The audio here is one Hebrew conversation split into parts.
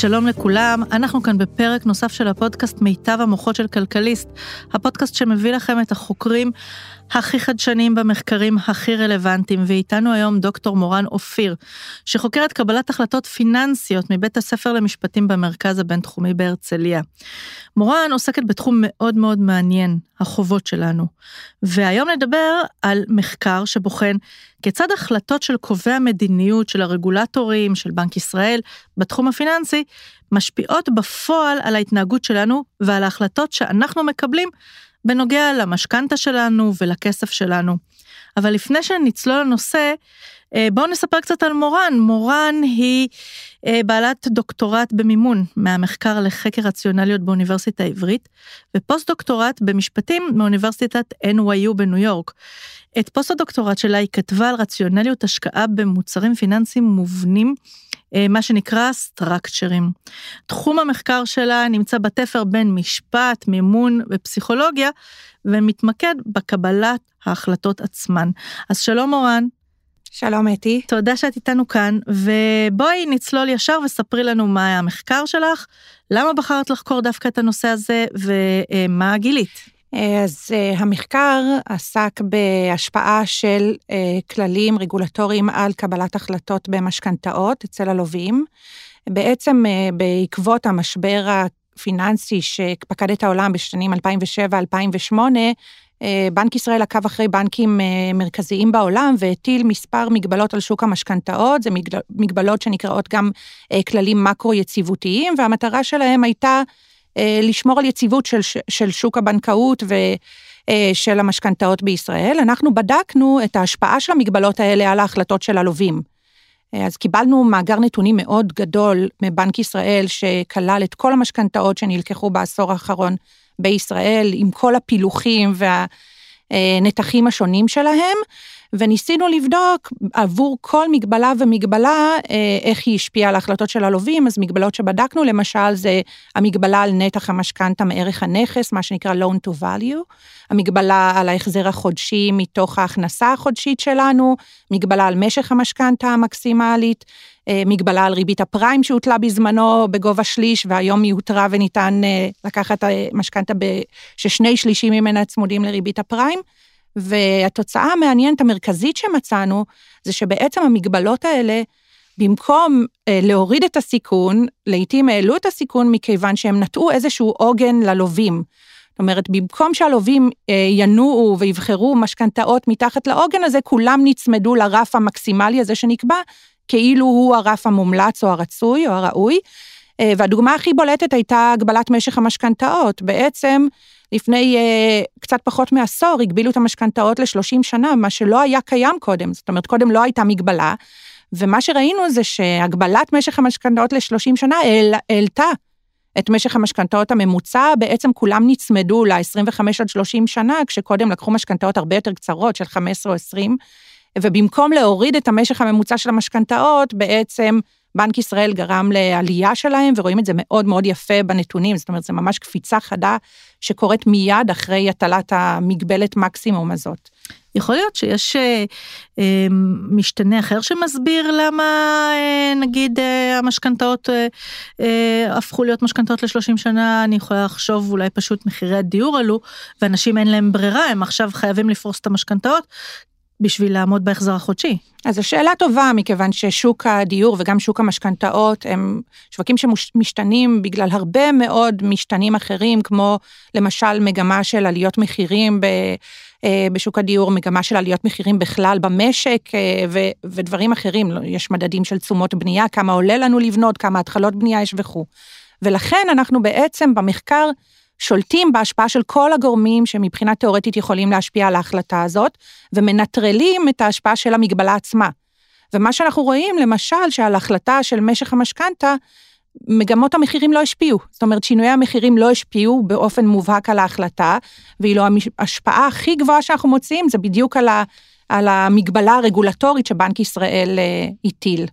שלום לכולם, אנחנו כאן בפרק נוסף של הפודקאסט מיטב המוחות של כלכליסט, הפודקאסט שמביא לכם את החוקרים הכי חדשניים במחקרים הכי רלוונטיים, ואיתנו היום דוקטור מורן אופיר, שחוקרת קבלת החלטות פיננסיות מבית הספר למשפטים במרכז הבינתחומי בהרצליה. מורן עוסקת בתחום מאוד מאוד מעניין, החובות שלנו. והיום נדבר על מחקר שבוחן כיצד החלטות של קובעי המדיניות, של הרגולטורים, של בנק ישראל, בתחום הפיננסי, משפיעות בפועל על ההתנהגות שלנו ועל ההחלטות שאנחנו מקבלים בנוגע למשכנתה שלנו ולכסף שלנו. אבל לפני שנצלול לנושא, אה, בואו נספר קצת על מורן. מורן היא אה, בעלת דוקטורט במימון מהמחקר לחקר רציונליות באוניברסיטה העברית, ופוסט דוקטורט במשפטים מאוניברסיטת NYU בניו יורק. את פוסט הדוקטורט שלה היא כתבה על רציונליות השקעה במוצרים פיננסיים מובנים מה שנקרא סטרקצ'רים. תחום המחקר שלה נמצא בתפר בין משפט, מימון ופסיכולוגיה, ומתמקד בקבלת ההחלטות עצמן. אז שלום מורן. שלום אתי. תודה שאת איתנו כאן, ובואי נצלול ישר וספרי לנו מה היה המחקר שלך, למה בחרת לחקור דווקא את הנושא הזה, ומה גילית. אז uh, המחקר עסק בהשפעה של uh, כללים רגולטוריים על קבלת החלטות במשכנתאות אצל הלווים. בעצם בעקבות המשבר הפיננסי שפקד את העולם בשנים 2007-2008, בנק ישראל עקב אחרי בנקים מרכזיים בעולם והטיל מספר מגבלות על שוק המשכנתאות, זה מגבלות שנקראות גם כללים מקרו-יציבותיים, והמטרה שלהם הייתה אה, לשמור על יציבות של, של שוק הבנקאות ושל אה, המשכנתאות בישראל. אנחנו בדקנו את ההשפעה של המגבלות האלה על ההחלטות של הלווים. אה, אז קיבלנו מאגר נתונים מאוד גדול מבנק ישראל, שכלל את כל המשכנתאות שנלקחו בעשור האחרון בישראל, עם כל הפילוחים והנתחים השונים שלהם. וניסינו לבדוק עבור כל מגבלה ומגבלה אה, איך היא השפיעה על ההחלטות של הלווים, אז מגבלות שבדקנו למשל זה המגבלה על נתח המשכנתה מערך הנכס, מה שנקרא loan to value, המגבלה על ההחזר החודשי מתוך ההכנסה החודשית שלנו, מגבלה על משך המשכנתה המקסימלית, אה, מגבלה על ריבית הפריים שהוטלה בזמנו בגובה שליש, והיום היא הותרה וניתן אה, לקחת משכנתה ששני שלישים ממנה צמודים לריבית הפריים. והתוצאה המעניינת המרכזית שמצאנו, זה שבעצם המגבלות האלה, במקום אה, להוריד את הסיכון, לעתים העלו את הסיכון מכיוון שהם נטעו איזשהו עוגן ללווים. זאת אומרת, במקום שהלווים אה, ינועו ויבחרו משכנתאות מתחת לעוגן הזה, כולם נצמדו לרף המקסימלי הזה שנקבע, כאילו הוא הרף המומלץ או הרצוי או הראוי. אה, והדוגמה הכי בולטת הייתה הגבלת משך המשכנתאות. בעצם, לפני uh, קצת פחות מעשור הגבילו את המשכנתאות ל-30 שנה, מה שלא היה קיים קודם, זאת אומרת, קודם לא הייתה מגבלה, ומה שראינו זה שהגבלת משך המשכנתאות ל-30 שנה העלתה את משך המשכנתאות הממוצע, בעצם כולם נצמדו ל-25 עד 30 שנה, כשקודם לקחו משכנתאות הרבה יותר קצרות, של 15 או 20, ובמקום להוריד את המשך הממוצע של המשכנתאות, בעצם בנק ישראל גרם לעלייה שלהם, ורואים את זה מאוד מאוד יפה בנתונים, זאת אומרת, זו ממש קפיצה חדה שקורית מיד אחרי הטלת המגבלת מקסימום הזאת. יכול להיות שיש אה, אה, משתנה אחר שמסביר למה אה, נגיד אה, המשכנתאות אה, אה, הפכו להיות משכנתאות ל-30 שנה, אני יכולה לחשוב אולי פשוט מחירי הדיור עלו, ואנשים אין להם ברירה, הם עכשיו חייבים לפרוס את המשכנתאות, בשביל לעמוד בהחזר החודשי? אז זו שאלה טובה, מכיוון ששוק הדיור וגם שוק המשכנתאות הם שווקים שמשתנים בגלל הרבה מאוד משתנים אחרים, כמו למשל מגמה של עליות מחירים ב... אה, בשוק הדיור, מגמה של עליות מחירים בכלל במשק אה, ו, ודברים אחרים, יש מדדים של תשומות בנייה, כמה עולה לנו לבנות, כמה התחלות בנייה יש וכו'. ולכן אנחנו בעצם במחקר שולטים בהשפעה של כל הגורמים שמבחינה תאורטית יכולים להשפיע על ההחלטה הזאת, ומנטרלים את ההשפעה של המגבלה עצמה. ומה שאנחנו רואים, למשל, שעל החלטה של משך המשכנתה, מגמות המחירים לא השפיעו. זאת אומרת, שינויי המחירים לא השפיעו באופן מובהק על ההחלטה, ואילו ההשפעה הכי גבוהה שאנחנו מוצאים זה בדיוק על, ה, על המגבלה הרגולטורית שבנק ישראל אה, הטיל.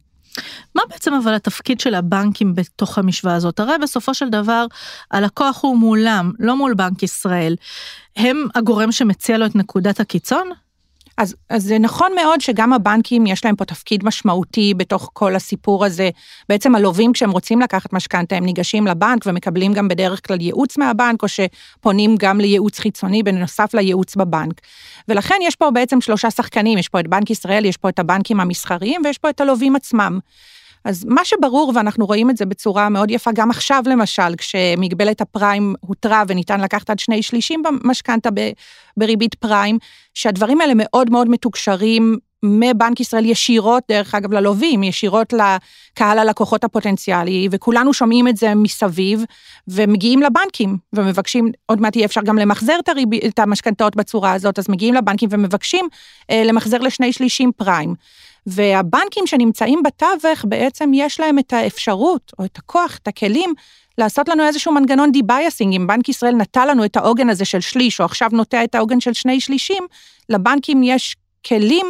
מה בעצם אבל התפקיד של הבנקים בתוך המשוואה הזאת? הרי בסופו של דבר הלקוח הוא מולם, לא מול בנק ישראל. הם הגורם שמציע לו את נקודת הקיצון? אז, אז זה נכון מאוד שגם הבנקים יש להם פה תפקיד משמעותי בתוך כל הסיפור הזה. בעצם הלווים כשהם רוצים לקחת משכנתה הם ניגשים לבנק ומקבלים גם בדרך כלל ייעוץ מהבנק או שפונים גם לייעוץ חיצוני בנוסף לייעוץ בבנק. ולכן יש פה בעצם שלושה שחקנים, יש פה את בנק ישראל, יש פה את הבנקים המסחריים ויש פה את הלווים עצמם. אז מה שברור, ואנחנו רואים את זה בצורה מאוד יפה גם עכשיו למשל, כשמגבלת הפריים הותרה וניתן לקחת עד שני שלישים במשכנתה בריבית פריים, שהדברים האלה מאוד מאוד מתוקשרים מבנק ישראל ישירות, דרך אגב, ללווים, ישירות לקהל הלקוחות הפוטנציאלי, וכולנו שומעים את זה מסביב, ומגיעים לבנקים, ומבקשים, עוד מעט יהיה אפשר גם למחזר את, הריב, את המשכנתאות בצורה הזאת, אז מגיעים לבנקים ומבקשים אה, למחזר לשני שלישים פריים. והבנקים שנמצאים בתווך, בעצם יש להם את האפשרות, או את הכוח, את הכלים, לעשות לנו איזשהו מנגנון de-biasing. אם בנק ישראל נטע לנו את העוגן הזה של שליש, או עכשיו נוטע את העוגן של שני שלישים, לבנקים יש כלים,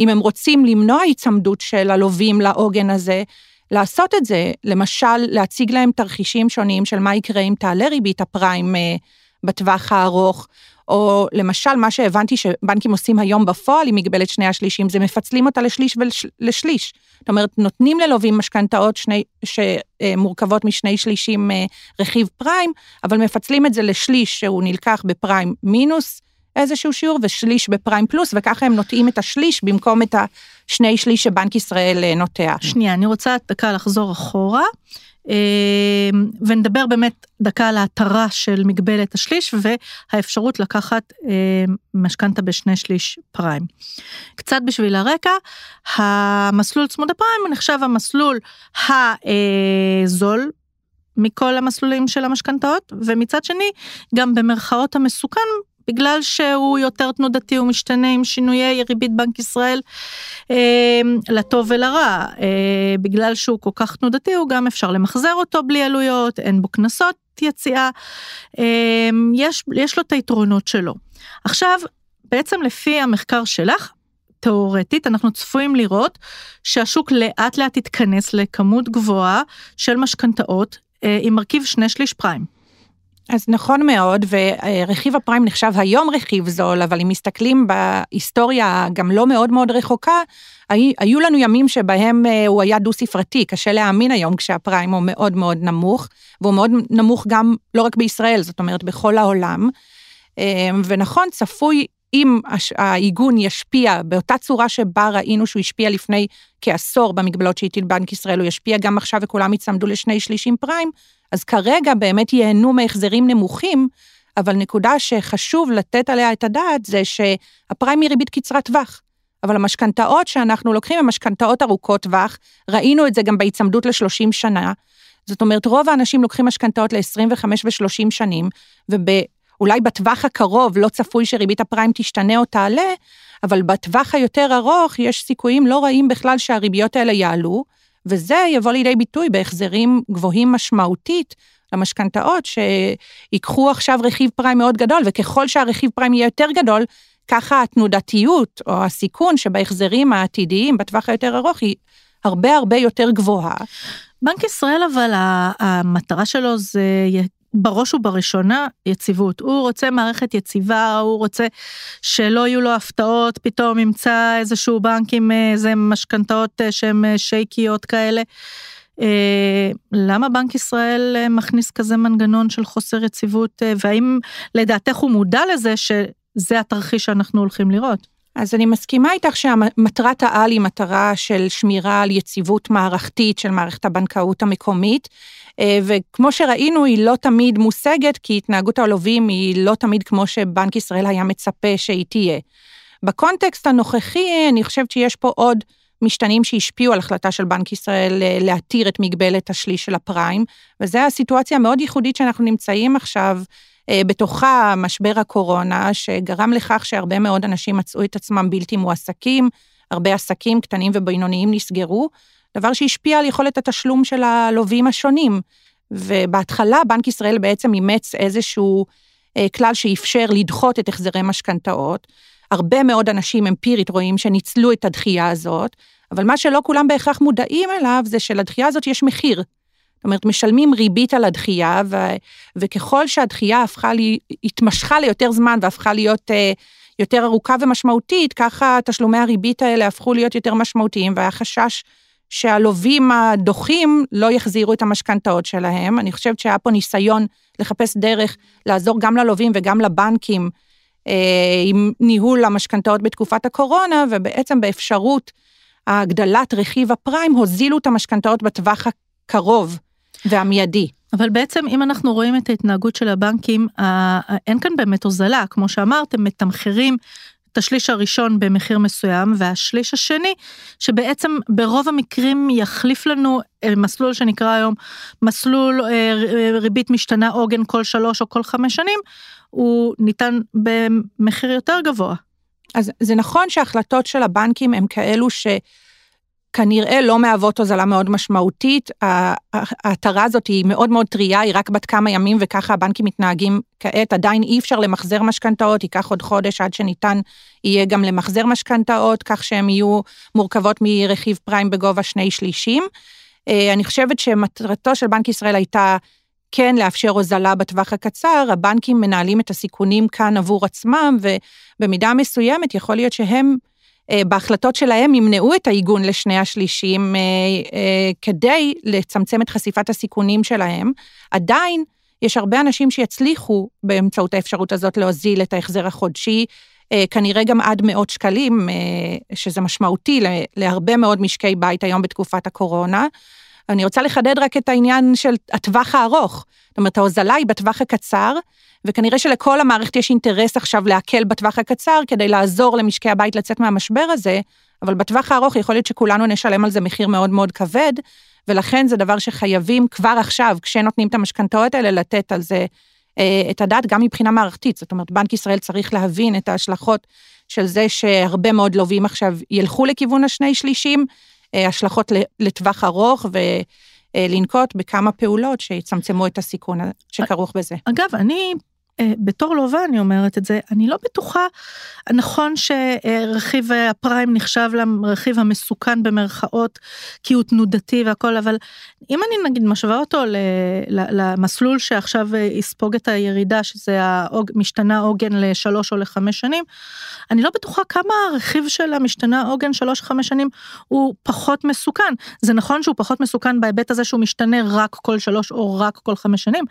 אם הם רוצים למנוע היצמדות של הלווים לעוגן הזה, לעשות את זה, למשל, להציג להם תרחישים שונים של מה יקרה אם תעלה ריבית הפריים אה, בטווח הארוך, או למשל, מה שהבנתי שבנקים עושים היום בפועל עם מגבלת שני השלישים, זה מפצלים אותה לשליש ולשליש. זאת אומרת, נותנים ללווים משכנתאות שמורכבות משני שלישים אה, רכיב פריים, אבל מפצלים את זה לשליש שהוא נלקח בפריים מינוס איזשהו שיעור, ושליש בפריים פלוס, וככה הם נוטעים את השליש במקום את השני שליש שבנק ישראל אה, נוטע. שנייה, אני רוצה דקה לחזור אחורה. אמ, ונדבר באמת דקה על ההתרה של מגבלת השליש והאפשרות לקחת אמ, משכנתה בשני שליש פריים. קצת בשביל הרקע, המסלול צמוד הפריים נחשב המסלול הזול מכל המסלולים של המשכנתאות, ומצד שני, גם במרכאות המסוכן בגלל שהוא יותר תנודתי ומשתנה עם שינויי ריבית בנק ישראל אה, לטוב ולרע. אה, בגלל שהוא כל כך תנודתי הוא גם אפשר למחזר אותו בלי עלויות, אין בו קנסות יציאה, אה, יש, יש לו את היתרונות שלו. עכשיו, בעצם לפי המחקר שלך, תאורטית אנחנו צפויים לראות שהשוק לאט לאט יתכנס לכמות גבוהה של משכנתאות אה, עם מרכיב שני שליש פריים. אז נכון מאוד, ורכיב הפריים נחשב היום רכיב זול, אבל אם מסתכלים בהיסטוריה גם לא מאוד מאוד רחוקה, היו לנו ימים שבהם אה, הוא היה דו-ספרתי, קשה להאמין היום כשהפריים הוא מאוד מאוד נמוך, והוא מאוד נמוך גם לא רק בישראל, זאת אומרת בכל העולם. אה, ונכון, צפוי אם העיגון ישפיע באותה צורה שבה ראינו שהוא השפיע לפני כעשור במגבלות שהטיל בנק ישראל, הוא ישפיע גם עכשיו וכולם יצמדו לשני שלישים פריים, אז כרגע באמת ייהנו מהחזרים נמוכים, אבל נקודה שחשוב לתת עליה את הדעת זה שהפריים היא ריבית קצרת טווח. אבל המשכנתאות שאנחנו לוקחים הן משכנתאות ארוכות טווח, ראינו את זה גם בהיצמדות ל-30 שנה. זאת אומרת, רוב האנשים לוקחים משכנתאות ל-25 ו-30 שנים, ואולי בטווח הקרוב לא צפוי שריבית הפריים תשתנה או תעלה, אבל בטווח היותר ארוך יש סיכויים לא רעים בכלל שהריביות האלה יעלו, וזה יבוא לידי ביטוי בהחזרים גבוהים משמעותית למשכנתאות, שיקחו עכשיו רכיב פריים מאוד גדול, וככל שהרכיב פריים יהיה יותר גדול, ככה התנודתיות או הסיכון שבהחזרים העתידיים בטווח היותר ארוך היא הרבה הרבה יותר גבוהה. בנק ישראל אבל המטרה שלו זה בראש ובראשונה יציבות. הוא רוצה מערכת יציבה, הוא רוצה שלא יהיו לו הפתעות, פתאום ימצא איזשהו בנק עם איזה משכנתאות אה, שהן אה, שייקיות כאלה. אה, למה בנק ישראל מכניס כזה מנגנון של חוסר יציבות, והאם לדעתך הוא מודע לזה שזה התרחיש שאנחנו הולכים לראות? אז אני מסכימה איתך שמטרת העל היא מטרה של שמירה על יציבות מערכתית של מערכת הבנקאות המקומית, אה, וכמו שראינו, היא לא תמיד מושגת, כי התנהגות הלווים היא לא תמיד כמו שבנק ישראל היה מצפה שהיא תהיה. בקונטקסט הנוכחי, אני חושבת שיש פה עוד משתנים שהשפיעו על החלטה של בנק ישראל אה, להתיר את מגבלת השליש של הפריים, וזו הסיטואציה המאוד ייחודית שאנחנו נמצאים עכשיו בתוכה משבר הקורונה, שגרם לכך שהרבה מאוד אנשים מצאו את עצמם בלתי מועסקים, הרבה עסקים קטנים ובינוניים נסגרו, דבר שהשפיע על יכולת התשלום של הלווים השונים. ובהתחלה בנק ישראל בעצם אימץ איזשהו אה, כלל שאפשר לדחות את החזרי משכנתאות. הרבה מאוד אנשים אמפירית רואים שניצלו את הדחייה הזאת, אבל מה שלא כולם בהכרח מודעים אליו זה שלדחייה הזאת יש מחיר. זאת אומרת, משלמים ריבית על הדחייה, ו, וככל שהדחייה הפכה לי, התמשכה ליותר זמן והפכה להיות uh, יותר ארוכה ומשמעותית, ככה תשלומי הריבית האלה הפכו להיות יותר משמעותיים, והיה חשש שהלווים הדוחים לא יחזירו את המשכנתאות שלהם. אני חושבת שהיה פה ניסיון לחפש דרך לעזור גם ללווים וגם לבנקים אה, עם ניהול המשכנתאות בתקופת הקורונה, ובעצם באפשרות הגדלת רכיב הפריים הוזילו את המשכנתאות בטווח הקרוב והמיידי. אבל בעצם אם אנחנו רואים את ההתנהגות של הבנקים, אין כאן באמת הוזלה, כמו שאמרתם, מתמחרים את השליש הראשון במחיר מסוים, והשליש השני, שבעצם ברוב המקרים יחליף לנו אה, מסלול שנקרא היום מסלול אה, ריבית משתנה עוגן כל שלוש או כל חמש שנים, הוא ניתן במחיר יותר גבוה. אז זה נכון שההחלטות של הבנקים הם כאלו ש... כנראה לא מהוות הוזלה מאוד משמעותית. ההתרה הזאת היא מאוד מאוד טריה, היא רק בת כמה ימים וככה הבנקים מתנהגים כעת. עדיין אי אפשר למחזר משכנתאות, ייקח עוד חודש עד שניתן יהיה גם למחזר משכנתאות, כך שהן יהיו מורכבות מרכיב פריים בגובה שני שלישים. אה, אני חושבת שמטרתו של בנק ישראל הייתה כן לאפשר הוזלה בטווח הקצר, הבנקים מנהלים את הסיכונים כאן עבור עצמם, ובמידה מסוימת יכול להיות שהם בהחלטות שלהם ימנעו את העיגון לשני השלישים אה, אה, כדי לצמצם את חשיפת הסיכונים שלהם. עדיין יש הרבה אנשים שיצליחו באמצעות האפשרות הזאת להוזיל את ההחזר החודשי, כנראה גם עד מאות שקלים, שזה משמעותי להרבה מאוד משקי בית היום בתקופת הקורונה. אני רוצה לחדד רק את העניין של הטווח הארוך. זאת אומרת, ההוזלה היא בטווח הקצר, וכנראה שלכל המערכת יש אינטרס עכשיו להקל בטווח הקצר כדי לעזור למשקי הבית לצאת מהמשבר הזה, אבל בטווח הארוך יכול להיות שכולנו נשלם על זה מחיר מאוד מאוד כבד, ולכן זה דבר שחייבים כבר עכשיו, כשנותנים את המשכנתאות האלה, לתת על זה אה, את הדעת, גם מבחינה מערכתית. זאת אומרת, בנק ישראל צריך להבין את ההשלכות של זה שהרבה מאוד לווים עכשיו ילכו לכיוון השני שלישים, אה, השלכות לטווח ארוך, ולנקוט בכמה פעולות שיצמצמו את הסיכון שכרוך בזה. אגב, אני אה, בתור לווה אני אומרת את זה, אני לא בטוחה, נכון שרכיב הפריים נחשב לרכיב המסוכן במרכאות, כי הוא תנודתי והכל, אבל אם אני נגיד משווה אותו למסלול שעכשיו יספוג את הירידה, שזה משתנה עוגן לשלוש או לחמש שנים, אני לא בטוחה כמה הרכיב של המשתנה עוגן שלוש חמש שנים הוא פחות מסוכן. זה נכון שהוא פחות מסוכן בהיבט הזה שהוא משתנה רק כל שלוש או רק כל חמש שנים,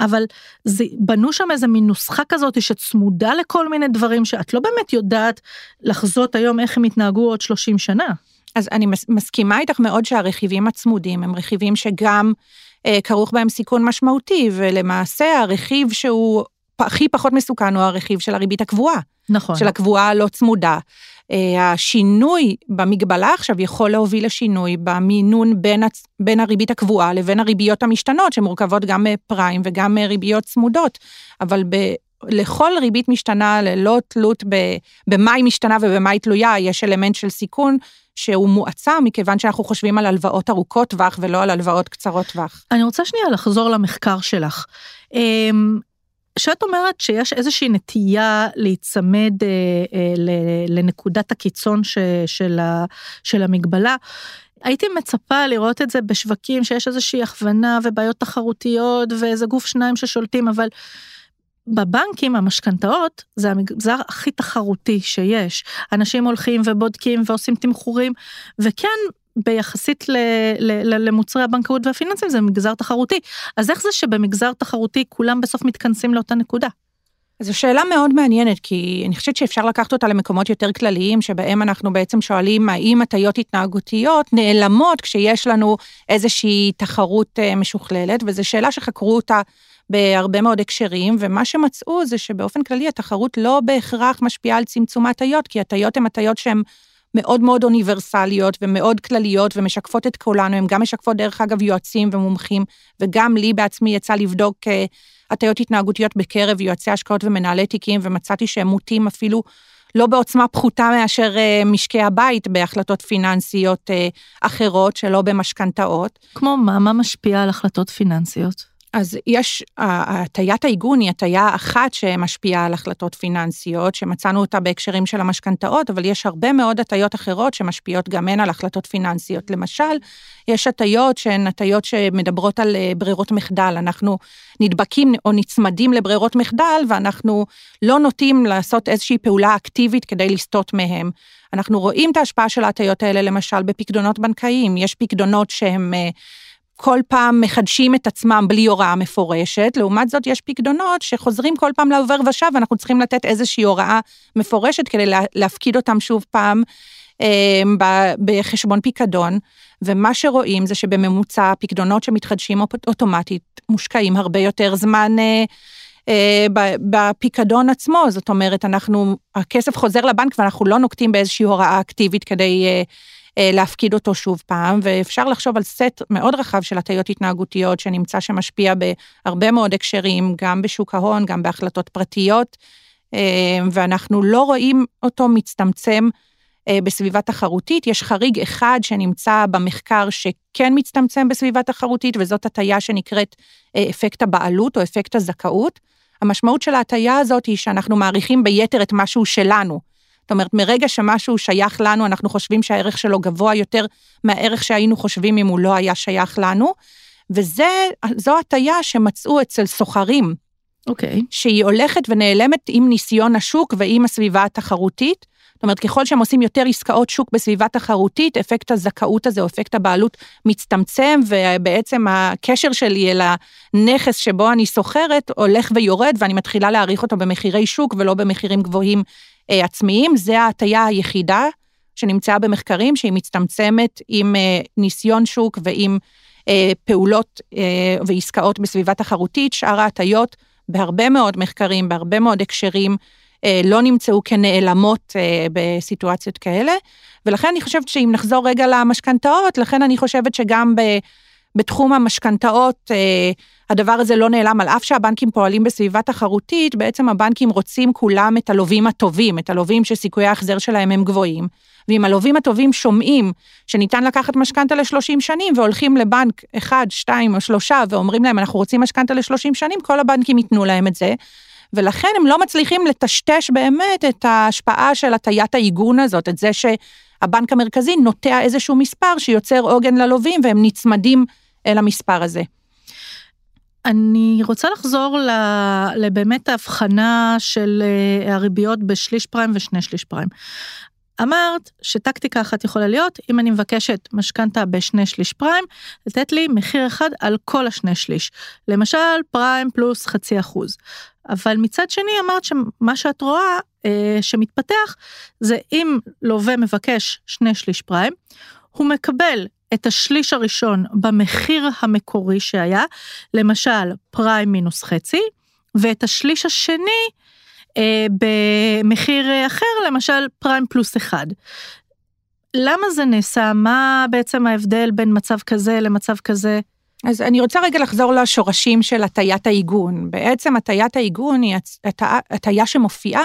אבל זה, בנו שם איזה מין נוסחה כזאת שצמודה לכל מיני דברים שאת לא באמת יודעת לחזות היום איך הם יתנהגו עוד 30 שנה. אז אני מסכימה איתך מאוד שהרכיבים הצמודים הם רכיבים שגם אה, כרוך בהם סיכון משמעותי, ולמעשה הרכיב שהוא הכי פחות מסוכן הוא הרכיב של הריבית הקבועה. נכון. של הקבועה הלא צמודה. אה, השינוי במגבלה עכשיו יכול להוביל לשינוי במינון בין, הצ... בין הריבית הקבועה לבין הריביות המשתנות, שמורכבות גם מפריים וגם מריביות צמודות, אבל ב... לכל ריבית משתנה, ללא תלות ב... במה היא משתנה ובמה היא תלויה, יש אלמנט של סיכון שהוא מועצם, מכיוון שאנחנו חושבים על הלוואות ארוכות טווח ולא על הלוואות קצרות טווח. אני רוצה שנייה לחזור למחקר שלך. אמ, שאת אומרת שיש איזושהי נטייה להיצמד אה, אה, לנקודת הקיצון ש, של, ה, של המגבלה, הייתי מצפה לראות את זה בשווקים שיש איזושהי הכוונה ובעיות תחרותיות ואיזה גוף שניים ששולטים, אבל בבנקים המשכנתאות זה המגזר הכי תחרותי שיש. אנשים הולכים ובודקים ועושים תמחורים, וכן ביחסית ל, ל, ל, למוצרי הבנקאות והפיננסים זה מגזר תחרותי. אז איך זה שבמגזר תחרותי כולם בסוף מתכנסים לאותה נקודה? זו שאלה מאוד מעניינת, כי אני חושבת שאפשר לקחת אותה למקומות יותר כלליים, שבהם אנחנו בעצם שואלים האם הטיות התנהגותיות נעלמות כשיש לנו איזושהי תחרות אה, משוכללת, וזו שאלה שחקרו אותה בהרבה מאוד הקשרים, ומה שמצאו זה שבאופן כללי התחרות לא בהכרח משפיעה על צמצום הטיות, כי הטיות הן הטיות שהן מאוד מאוד אוניברסליות ומאוד כלליות ומשקפות את כולנו, הן גם משקפות דרך אגב יועצים ומומחים, וגם לי בעצמי יצא לבדוק אה, הטיות התנהגותיות בקרב יועצי השקעות ומנהלי תיקים, ומצאתי שהם מוטים אפילו לא בעוצמה פחותה מאשר אה, משקי הבית בהחלטות פיננסיות אה, אחרות, שלא במשכנתאות. כמו מה? מה משפיע על החלטות פיננסיות? אז יש, הטיית העיגון היא הטיה אחת שמשפיעה על החלטות פיננסיות, שמצאנו אותה בהקשרים של המשכנתאות, אבל יש הרבה מאוד הטיות אחרות שמשפיעות גם הן על החלטות פיננסיות. למשל, יש הטיות שהן הטיות שמדברות על אה, ברירות מחדל. אנחנו נדבקים או נצמדים לברירות מחדל, ואנחנו לא נוטים לעשות איזושהי פעולה אקטיבית כדי לסטות מהם. אנחנו רואים את ההשפעה של ההטיות האלה, למשל, בפקדונות בנקאיים. יש פקדונות שהם... כל פעם מחדשים את עצמם בלי הוראה מפורשת, לעומת זאת יש פקדונות שחוזרים כל פעם לעובר ושב, ואנחנו צריכים לתת איזושהי הוראה מפורשת כדי להפקיד אותם שוב פעם אה, בחשבון פיקדון, ומה שרואים זה שבממוצע פקדונות שמתחדשים אוטומטית מושקעים הרבה יותר זמן אה, אה, בפיקדון עצמו, זאת אומרת, אנחנו, הכסף חוזר לבנק ואנחנו לא נוקטים באיזושהי הוראה אקטיבית כדי אה, להפקיד אותו שוב פעם, ואפשר לחשוב על סט מאוד רחב של הטיות התנהגותיות שנמצא שמשפיע בהרבה מאוד הקשרים, גם בשוק ההון, גם בהחלטות פרטיות, אה, ואנחנו לא רואים אותו מצטמצם אה, בסביבה תחרותית. יש חריג אחד שנמצא במחקר שכן מצטמצם בסביבה תחרותית, וזאת הטיה שנקראת אפקט הבעלות או אפקט הזכאות. המשמעות של ההטיה הזאת היא שאנחנו מעריכים ביתר את משהו שלנו. זאת אומרת, מרגע שמשהו שייך לנו, אנחנו חושבים שהערך שלו גבוה יותר מהערך שהיינו חושבים אם הוא לא היה שייך לנו, וזו הטיה שמצאו אצל סוחרים. אוקיי. Okay. שהיא הולכת ונעלמת עם ניסיון השוק ועם הסביבה התחרותית. זאת אומרת, ככל שהם עושים יותר עסקאות שוק בסביבה תחרותית, אפקט הזכאות הזה או אפקט הבעלות מצטמצם, ובעצם הקשר שלי אל הנכס שבו אני סוחרת הולך ויורד, ואני מתחילה להעריך אותו במחירי שוק ולא במחירים גבוהים עצמיים, זה ההטייה היחידה שנמצאה במחקרים, שהיא מצטמצמת עם אה, ניסיון שוק ועם אה, פעולות ועסקאות בסביבה תחרותית, שאר ההטיות בהרבה מאוד מחקרים, בהרבה מאוד הקשרים, לא נמצאו כנעלמות בסיטואציות כאלה, ולכן אני חושבת שאם נחזור רגע למשכנתאות, לכן אני חושבת שגם ב... בתחום המשכנתאות, אה, הדבר הזה לא נעלם, על אף שהבנקים פועלים בסביבה תחרותית, בעצם הבנקים רוצים כולם את הלווים הטובים, את הלווים שסיכויי ההחזר שלהם הם גבוהים. ואם הלווים הטובים שומעים שניתן לקחת משכנתה ל-30 שנים והולכים לבנק אחד, שתיים או שלושה ואומרים להם, אנחנו רוצים משכנתה ל-30 שנים, כל הבנקים ייתנו להם את זה. ולכן הם לא מצליחים לטשטש באמת את ההשפעה של הטיית העיגון הזאת, את זה שהבנק המרכזי נוטע איזשהו מספר שיוצר עוגן ללווים והם נצמדים אל המספר הזה. אני רוצה לחזור לבאמת ההבחנה של אה, הריביות בשליש פריים ושני שליש פריים. אמרת שטקטיקה אחת יכולה להיות, אם אני מבקשת משכנתה בשני שליש פריים, לתת לי מחיר אחד על כל השני שליש. למשל, פריים פלוס חצי אחוז. אבל מצד שני אמרת שמה שאת רואה אה, שמתפתח, זה אם לווה מבקש שני שליש פריים, הוא מקבל את השליש הראשון במחיר המקורי שהיה, למשל פריים מינוס חצי, ואת השליש השני אה, במחיר אחר, למשל פריים פלוס אחד. למה זה נעשה? מה בעצם ההבדל בין מצב כזה למצב כזה? אז אני רוצה רגע לחזור לשורשים של הטיית העיגון. בעצם הטיית העיגון היא הטיה שמופיעה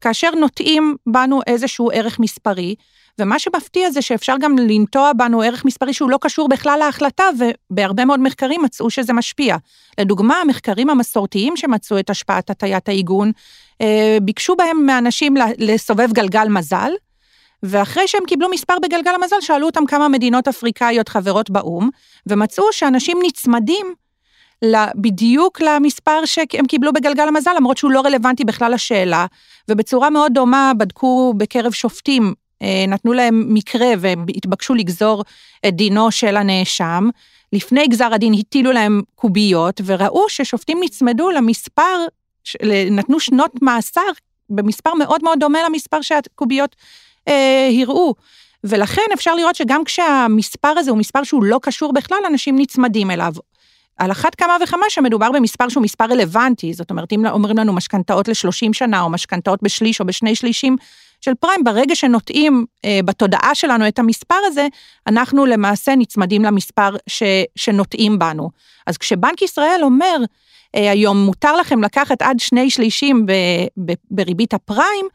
כאשר נוטעים בנו איזשהו ערך מספרי, ומה שמפתיע זה שאפשר גם לנטוע בנו ערך מספרי שהוא לא קשור בכלל להחלטה, ובהרבה מאוד מחקרים מצאו שזה משפיע. לדוגמה, המחקרים המסורתיים שמצאו את השפעת הטיית העיגון, אה, ביקשו בהם מאנשים לסובב גלגל מזל, ואחרי שהם קיבלו מספר בגלגל המזל, שאלו אותם כמה מדינות אפריקאיות חברות באו"ם, ומצאו שאנשים נצמדים בדיוק למספר שהם קיבלו בגלגל המזל, למרות שהוא לא רלוונטי בכלל לשאלה, ובצורה מאוד דומה בדקו בקרב שופטים נתנו להם מקרה והתבקשו לגזור את דינו של הנאשם. לפני גזר הדין הטילו להם קוביות, וראו ששופטים נצמדו למספר, נתנו שנות מאסר במספר מאוד מאוד דומה למספר שהקוביות אה, הראו. ולכן אפשר לראות שגם כשהמספר הזה הוא מספר שהוא לא קשור בכלל, אנשים נצמדים אליו. על אחת כמה וכמה שמדובר במספר שהוא מספר רלוונטי, זאת אומרת, אם אומרים לנו משכנתאות ל-30 שנה, או משכנתאות בשליש או בשני שלישים, של פריים, ברגע שנוטעים אה, בתודעה שלנו את המספר הזה, אנחנו למעשה נצמדים למספר ש, שנוטעים בנו. אז כשבנק ישראל אומר, אה, היום מותר לכם לקחת עד שני שלישים ב, ב, בריבית הפריים,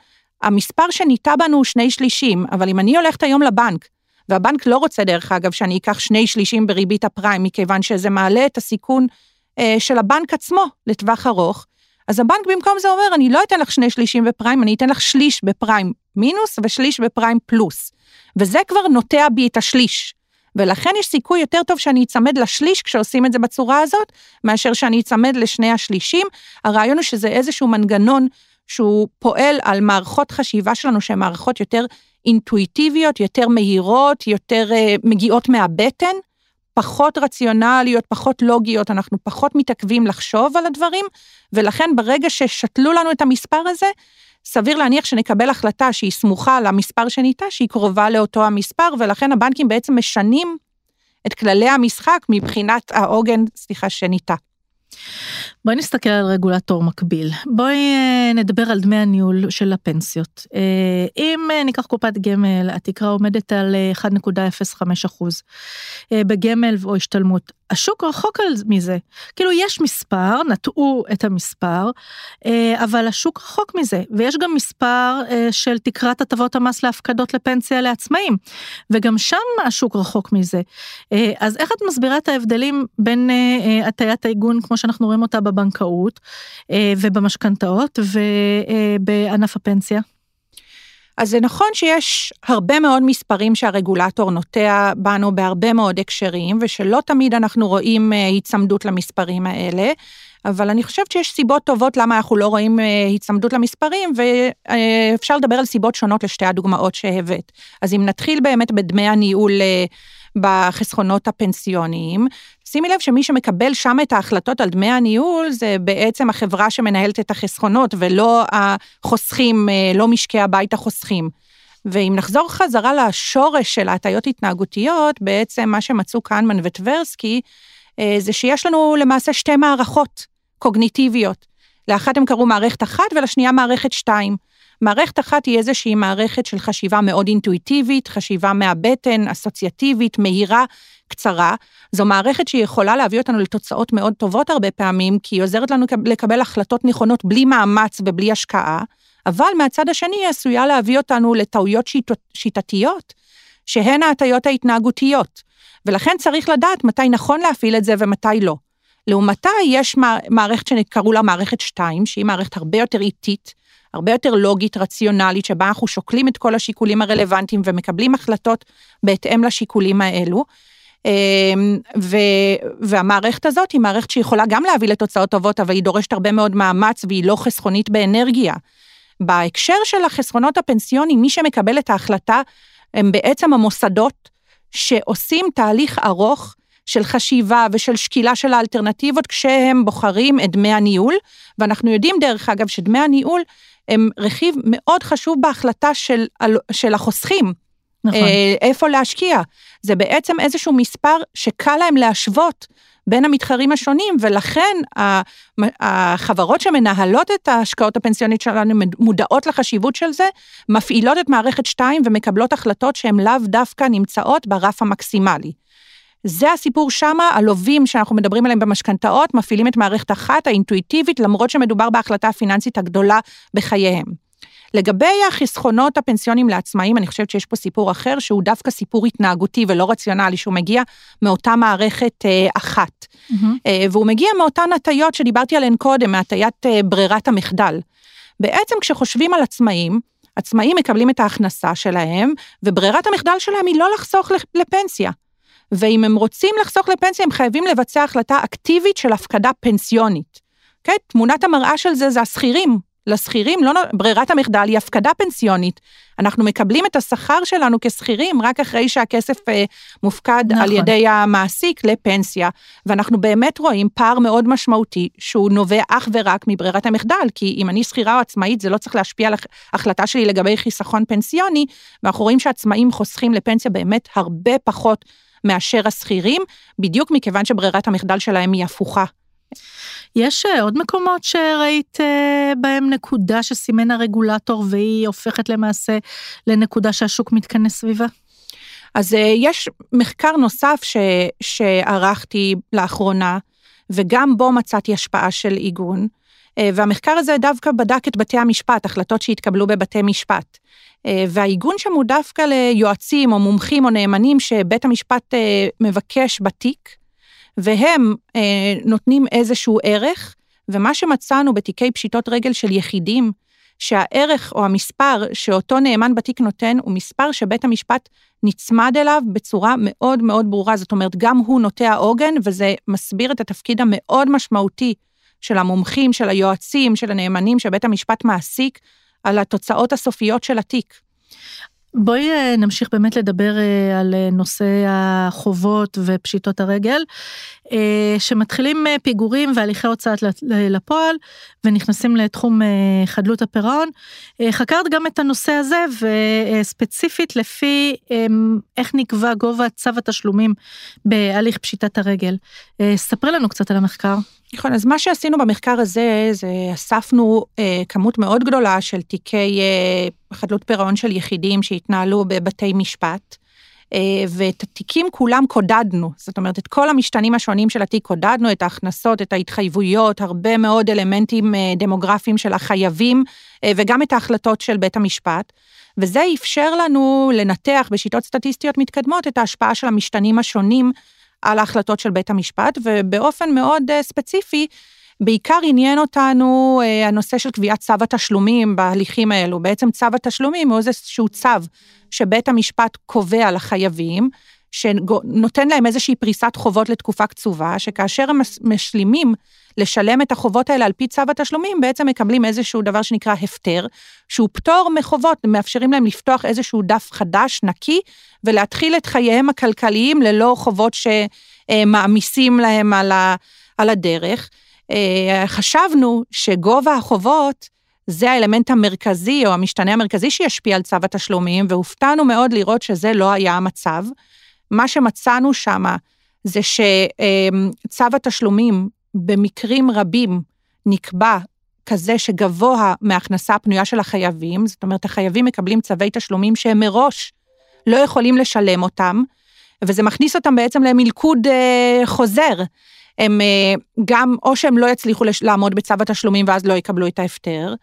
המספר שניטע בנו הוא שני שלישים, אבל אם אני הולכת היום לבנק, והבנק לא רוצה דרך אגב שאני אקח שני שלישים בריבית הפריים, מכיוון שזה מעלה את הסיכון אה, של הבנק עצמו לטווח ארוך, אז הבנק במקום זה אומר, אני לא אתן לך שני שלישים בפריים, אני אתן לך שליש בפריים מינוס ושליש בפריים פלוס. וזה כבר נוטע בי את השליש. ולכן יש סיכוי יותר טוב שאני אצמד לשליש כשעושים את זה בצורה הזאת, מאשר שאני אצמד לשני השלישים. הרעיון הוא שזה איזשהו מנגנון שהוא פועל על מערכות חשיבה שלנו שהן מערכות יותר אינטואיטיביות, יותר מהירות, יותר uh, מגיעות מהבטן, פחות רציונליות, פחות לוגיות, אנחנו פחות מתעכבים לחשוב על הדברים, ולכן ברגע ששתלו לנו את המספר הזה, סביר להניח שנקבל החלטה שהיא סמוכה למספר שניתה, שהיא קרובה לאותו המספר, ולכן הבנקים בעצם משנים את כללי המשחק מבחינת העוגן, סליחה, שניתה. בואי נסתכל על רגולטור מקביל. בואי אה, נדבר על דמי הניהול של הפנסיות. אה, אם אה, ניקח קופת גמל, התקרה עומדת על 1.05 אחוז בגמל או השתלמות. השוק רחוק מזה. כאילו יש מספר, נטעו את המספר, אבל השוק רחוק מזה, ויש גם מספר של תקרת הטבות המס להפקדות לפנסיה לעצמאים, וגם שם השוק רחוק מזה. אז איך את מסבירה את ההבדלים בין הטיית העיגון, כמו שאנחנו רואים אותה בבנקאות אה, ובמשכנתאות ובענף הפנסיה? אז זה נכון שיש הרבה מאוד מספרים שהרגולטור נוטע בנו בהרבה מאוד הקשרים, ושלא תמיד אנחנו רואים אה, היצמדות למספרים האלה, אבל אני חושבת שיש סיבות טובות למה אנחנו לא רואים אה, היצמדות למספרים, ואפשר לדבר על סיבות שונות לשתי הדוגמאות שהבאת. אז אם נתחיל באמת בדמי הניהול בחסכונות הפנסיוניים, שימי לב שמי שמקבל שם את ההחלטות על דמי הניהול זה בעצם החברה שמנהלת את החסכונות ולא החוסכים, אה, לא משקי הבית החוסכים. ואם נחזור חזרה לשורש של ההטיות התנהגותיות, בעצם מה שמצאו קנמן וטברסקי, אה, זה שיש לנו למעשה שתי מערכות קוגניטיביות. לאחת הם קראו מערכת אחת ולשנייה מערכת שתיים. מערכת אחת היא איזושהי מערכת של חשיבה מאוד אינטואיטיבית, חשיבה מהבטן, אסוציאטיבית, מהירה, קצרה. זו מערכת שיכולה להביא אותנו לתוצאות מאוד טובות הרבה פעמים, כי היא עוזרת לנו לקבל החלטות נכונות בלי מאמץ ובלי השקעה, אבל מהצד השני היא עשויה להביא אותנו לטעויות שיט... שיטתיות, שהן ההטיות ההתנהגותיות. ולכן צריך לדעת מתי נכון להפעיל את זה ומתי לא. לעומתה יש מערכת שקראו לה מערכת 2, שהיא מערכת הרבה יותר איטית, הרבה יותר לוגית, רציונלית, שבה אנחנו שוקלים את כל השיקולים הרלוונטיים ומקבלים החלטות בהתאם לשיקולים האלו. אמ, ו, והמערכת הזאת היא מערכת שיכולה גם להביא לתוצאות טובות, אבל היא דורשת הרבה מאוד מאמץ והיא לא חסכונית באנרגיה. בהקשר של החסכונות הפנסיוניים, מי שמקבל את ההחלטה הם בעצם המוסדות שעושים תהליך ארוך של חשיבה ושל שקילה של האלטרנטיבות כשהם בוחרים את דמי הניהול, ואנחנו יודעים דרך אגב שדמי הניהול הם רכיב מאוד חשוב בהחלטה של, של החוסכים. נכון. אה, איפה להשקיע. זה בעצם איזשהו מספר שקל להם להשוות בין המתחרים השונים, ולכן החברות שמנהלות את ההשקעות הפנסיונית שלנו מודעות לחשיבות של זה, מפעילות את מערכת 2 ומקבלות החלטות שהן לאו דווקא נמצאות ברף המקסימלי. זה הסיפור שמה, הלווים שאנחנו מדברים עליהם במשכנתאות, מפעילים את מערכת אחת, האינטואיטיבית, למרות שמדובר בהחלטה הפיננסית הגדולה בחייהם. לגבי החסכונות הפנסיונים לעצמאים, אני חושבת שיש פה סיפור אחר, שהוא דווקא סיפור התנהגותי ולא רציונלי, שהוא מגיע מאותה מערכת אה, אחת. Mm-hmm. אה, והוא מגיע מאותן הטיות שדיברתי עליהן קודם, מהטיית אה, ברירת המחדל. בעצם כשחושבים על עצמאים, עצמאים מקבלים את ההכנסה שלהם, וברירת המחדל שלהם היא לא לחסוך לפנסיה. ואם הם רוצים לחסוך לפנסיה, הם חייבים לבצע החלטה אקטיבית של הפקדה פנסיונית. כן? תמונת המראה של זה זה השכירים. לשכירים, לא, ברירת המחדל היא הפקדה פנסיונית. אנחנו מקבלים את השכר שלנו כשכירים רק אחרי שהכסף אה, מופקד נכון. על ידי המעסיק לפנסיה. ואנחנו באמת רואים פער מאוד משמעותי שהוא נובע אך ורק מברירת המחדל, כי אם אני שכירה או עצמאית זה לא צריך להשפיע על ההחלטה שלי לגבי חיסכון פנסיוני, ואנחנו רואים שעצמאים חוסכים לפנסיה באמת הרבה פחות מאשר השכירים, בדיוק מכיוון שברירת המחדל שלהם היא הפוכה. יש אה, עוד מקומות שראית אה, בהם נקודה שסימן הרגולטור והיא הופכת למעשה לנקודה שהשוק מתכנס סביבה? אז אה, יש מחקר נוסף ש, שערכתי לאחרונה, וגם בו מצאתי השפעה של עיגון, והמחקר הזה דווקא בדק את בתי המשפט, החלטות שהתקבלו בבתי משפט. אה, והעיגון שם הוא דווקא ליועצים או מומחים או נאמנים שבית המשפט אה, מבקש בתיק, והם אה, נותנים איזשהו ערך, ומה שמצאנו בתיקי פשיטות רגל של יחידים, שהערך או המספר שאותו נאמן בתיק נותן הוא מספר שבית המשפט נצמד אליו בצורה מאוד מאוד ברורה. זאת אומרת, גם הוא נוטה העוגן, וזה מסביר את התפקיד המאוד משמעותי של המומחים, של היועצים, של הנאמנים שבית המשפט מעסיק על התוצאות הסופיות של התיק. בואי אה, נמשיך באמת לדבר אה, על אה, נושא החובות ופשיטות הרגל, שמתחילים פיגורים והליכי הוצאת לפועל ונכנסים לתחום חדלות הפירעון. חקרת גם את הנושא הזה וספציפית לפי איך נקבע גובה צו התשלומים בהליך פשיטת הרגל. ספרי לנו קצת על המחקר. נכון, אז מה שעשינו במחקר הזה, זה אספנו אה, כמות מאוד גדולה של תיקי אה, חדלות פירעון של יחידים שהתנהלו בבתי משפט, אה, ואת התיקים כולם קודדנו, זאת אומרת, את כל המשתנים השונים של התיק קודדנו, את ההכנסות, את ההתחייבויות, הרבה מאוד אלמנטים אה, דמוגרפיים של החייבים, אה, וגם את ההחלטות של בית המשפט. וזה אפשר לנו לנתח בשיטות סטטיסטיות מתקדמות את ההשפעה של המשתנים השונים על ההחלטות של בית המשפט, ובאופן מאוד אה, ספציפי, בעיקר עניין אותנו אה, הנושא של קביעת צו התשלומים בהליכים האלו. בעצם צו התשלומים הוא איזשהו צו שבית המשפט קובע לחייבים, שנותן להם איזושהי פריסת חובות לתקופה קצובה, שכאשר הם משלימים לשלם את החובות האלה על פי צו התשלומים, בעצם מקבלים איזשהו דבר שנקרא הפטר, שהוא פטור מחובות, מאפשרים להם לפתוח איזשהו דף חדש, נקי, ולהתחיל את חייהם הכלכליים ללא חובות שמעמיסים להם על, ה, על הדרך. אה, חשבנו שגובה החובות, זה האלמנט המרכזי או המשתנה המרכזי שישפיע על צו התשלומים, והופתענו מאוד לראות שזה לא היה המצב. מה שמצאנו שם זה שצו התשלומים במקרים רבים נקבע כזה שגבוה מההכנסה הפנויה של החייבים, זאת אומרת, החייבים מקבלים צווי תשלומים שהם מראש לא יכולים לשלם אותם, וזה מכניס אותם בעצם למלכוד אה, חוזר. הם אה, גם, או שהם לא יצליחו לש, לעמוד בצו התשלומים ואז לא יקבלו את ההפטר,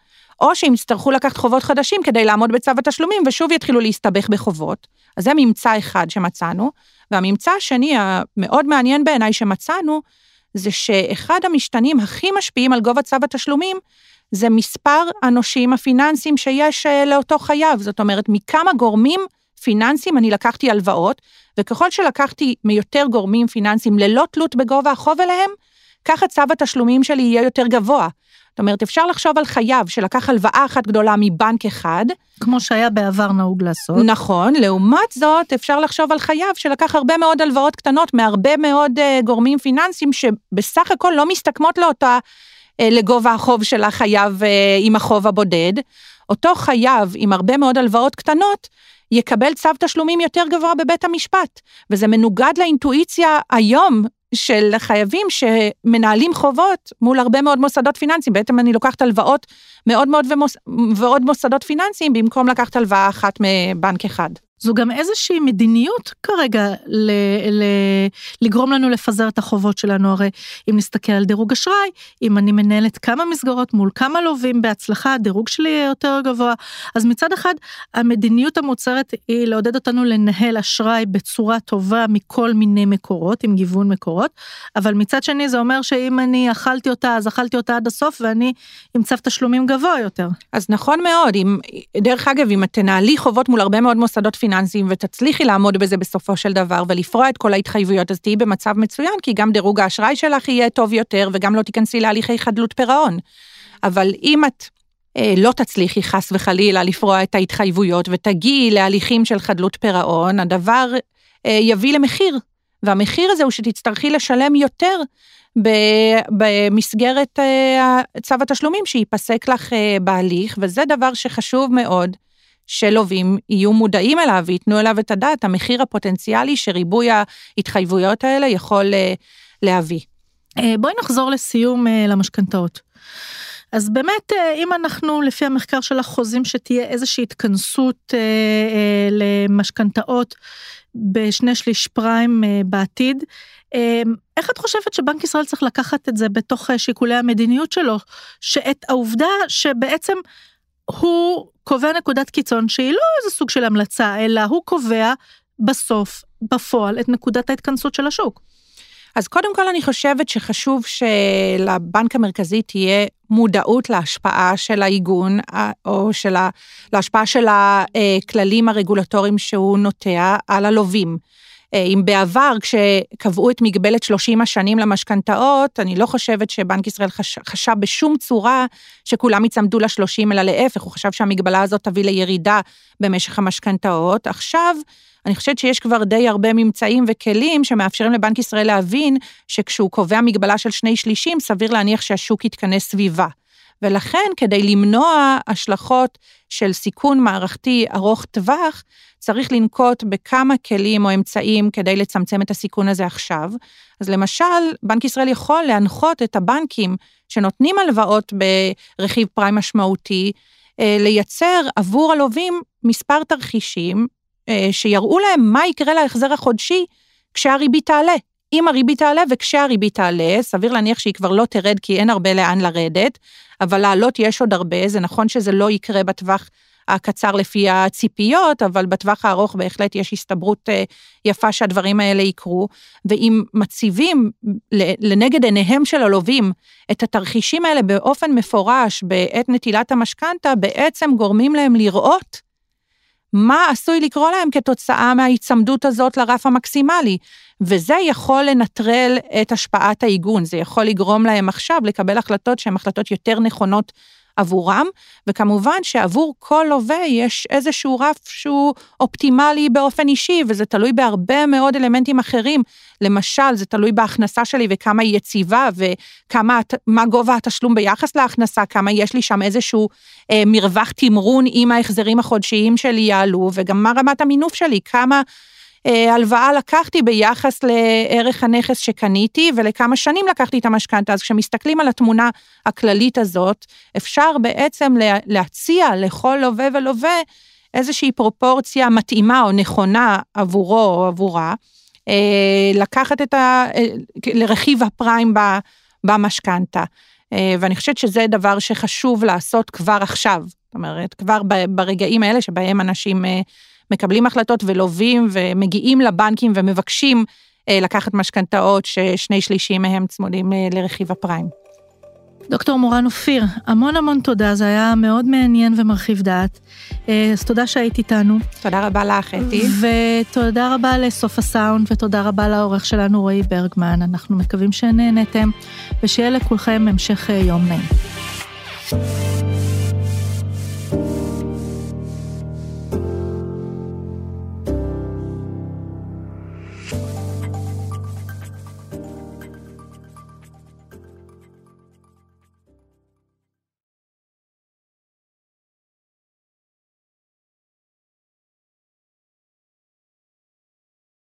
או שהם יצטרכו לקחת חובות חדשים כדי לעמוד בצו התשלומים ושוב יתחילו להסתבך בחובות. אז זה ממצא אחד שמצאנו. והממצא השני המאוד מעניין בעיניי שמצאנו, זה שאחד המשתנים הכי משפיעים על גובה צו התשלומים, זה מספר הנושים הפיננסיים שיש אה, לאותו חייב. זאת אומרת, מכמה גורמים פיננסיים אני לקחתי הלוואות, וככל שלקחתי מיותר גורמים פיננסיים ללא תלות בגובה החוב אליהם, ככה צו התשלומים שלי יהיה יותר גבוה. זאת אומרת, אפשר לחשוב על חייב שלקח הלוואה אחת גדולה מבנק אחד. כמו שהיה בעבר נהוג לעשות. נכון, לעומת זאת, אפשר לחשוב על חייב שלקח הרבה מאוד הלוואות קטנות מהרבה מאוד uh, גורמים פיננסיים שבסך הכל לא מסתכמות לאותה, uh, לגובה החוב של החייב uh, עם החוב הבודד. אותו חייב עם הרבה מאוד הלוואות קטנות, יקבל צו תשלומים יותר גבוה בבית המשפט. וזה מנוגד לאינטואיציה היום של חייבים שמנהלים חובות מול הרבה מאוד מוסדות פיננסיים. בעצם אני לוקחת הלוואות מאוד מאוד ומוס... ועוד מוסדות פיננסיים במקום לקחת הלוואה אחת מבנק אחד. זו גם איזושהי מדיניות כרגע ל, ל, לגרום לנו לפזר את החובות שלנו, הרי אם נסתכל על דירוג אשראי, אם אני מנהלת כמה מסגרות מול כמה לווים בהצלחה, הדירוג שלי יהיה יותר גבוה. אז מצד אחד, המדיניות המוצרת היא לעודד אותנו לנהל אשראי בצורה טובה מכל מיני מקורות, עם גיוון מקורות, אבל מצד שני זה אומר שאם אני אכלתי אותה, אז אכלתי אותה עד הסוף ואני עם צו תשלומים גבוה יותר. אז נכון מאוד, אם, דרך אגב, אם את תנהלי חובות מול הרבה מאוד מוסדות פיננסיים, ותצליחי לעמוד בזה בסופו של דבר ולפרוע את כל ההתחייבויות, אז תהיי במצב מצוין, כי גם דירוג האשראי שלך יהיה טוב יותר וגם לא תיכנסי להליכי חדלות פירעון. אבל אם את אה, לא תצליחי חס וחלילה לפרוע את ההתחייבויות ותגיעי להליכים של חדלות פירעון, הדבר אה, יביא למחיר, והמחיר הזה הוא שתצטרכי לשלם יותר במסגרת אה, צו התשלומים שייפסק לך אה, בהליך, וזה דבר שחשוב מאוד. שלווים יהיו מודעים אליו וייתנו אליו את הדעת, המחיר הפוטנציאלי שריבוי ההתחייבויות האלה יכול אה, להביא. אה, בואי נחזור לסיום אה, למשכנתאות. אז באמת, אם אנחנו, לפי המחקר שלך, חוזים שתהיה איזושהי התכנסות למשכנתאות בשני שליש פריים אה, בעתיד, איך את חושבת שבנק ישראל צריך לקחת את זה בתוך שיקולי המדיניות שלו, שאת העובדה שבעצם הוא קובע נקודת קיצון שהיא לא איזה סוג של המלצה, אלא הוא קובע בסוף, בפועל, את נקודת ההתכנסות של השוק. אז קודם כל אני חושבת שחשוב שלבנק המרכזי תהיה מודעות להשפעה של העיגון, או של ה... להשפעה של הכללים הרגולטוריים שהוא נוטע על הלווים. אה, אם בעבר, כשקבעו את מגבלת 30 השנים למשכנתאות, אני לא חושבת שבנק ישראל חש, חשב בשום צורה שכולם יצמדו ל-30, אלא להפך, הוא חשב שהמגבלה הזאת תביא לירידה במשך המשכנתאות. עכשיו, אני חושבת שיש כבר די הרבה ממצאים וכלים שמאפשרים לבנק ישראל להבין שכשהוא קובע מגבלה של שני שלישים, סביר להניח שהשוק יתכנס סביבה. ולכן, כדי למנוע השלכות של סיכון מערכתי ארוך טווח, צריך לנקוט בכמה כלים או אמצעים כדי לצמצם את הסיכון הזה עכשיו. אז למשל, בנק ישראל יכול להנחות את הבנקים שנותנים הלוואות ברכיב פריים משמעותי, אה, לייצר עבור הלווים מספר תרחישים אה, שיראו להם מה יקרה להחזר החודשי כשהריבית תעלה. אם הריבית תעלה וכשהריבית תעלה, סביר להניח שהיא כבר לא תרד כי אין הרבה לאן לרדת, אבל לעלות יש עוד הרבה, זה נכון שזה לא יקרה בטווח הקצר לפי הציפיות, אבל בטווח הארוך בהחלט יש הסתברות אה, יפה שהדברים האלה יקרו, ואם מציבים לנגד עיניהם של הלווים את התרחישים האלה באופן מפורש בעת נטילת המשכנתה, בעצם גורמים להם לראות מה עשוי לקרוא להם כתוצאה מההיצמדות הזאת לרף המקסימלי. וזה יכול לנטרל את השפעת העיגון, זה יכול לגרום להם עכשיו לקבל החלטות שהן החלטות יותר נכונות עבורם, וכמובן שעבור כל לווה יש איזשהו רף שהוא אופטימלי באופן אישי, וזה תלוי בהרבה מאוד אלמנטים אחרים. למשל, זה תלוי בהכנסה שלי וכמה היא יציבה, וכמה, מה גובה התשלום ביחס להכנסה, כמה יש לי שם איזשהו אה, מרווח תמרון אם ההחזרים החודשיים שלי יעלו, וגם מה רמת המינוף שלי, כמה... אה, הלוואה לקחתי ביחס לערך הנכס שקניתי ולכמה שנים לקחתי את המשכנתה. אז כשמסתכלים על התמונה הכללית הזאת, אפשר בעצם להציע לכל לווה ולווה איזושהי פרופורציה מתאימה או נכונה עבורו או עבורה, אה, לקחת את ה... אה, לרכיב הפריים במשכנתה. ואני חושבת שזה דבר שחשוב לעשות כבר עכשיו. זאת אומרת, כבר ברגעים האלה שבהם אנשים מקבלים החלטות ולווים ומגיעים לבנקים ומבקשים אה, לקחת משכנתאות ששני שלישים מהם צמודים אה, לרכיב הפריים. דוקטור מורן אופיר, המון המון תודה, זה היה מאוד מעניין ומרחיב דעת. אה, אז תודה שהיית איתנו. תודה רבה לך, אתי. ותודה רבה לסוף הסאונד, ותודה רבה לעורך שלנו רועי ברגמן. אנחנו מקווים שנהנתם, ושיהיה לכולכם המשך יום נעים.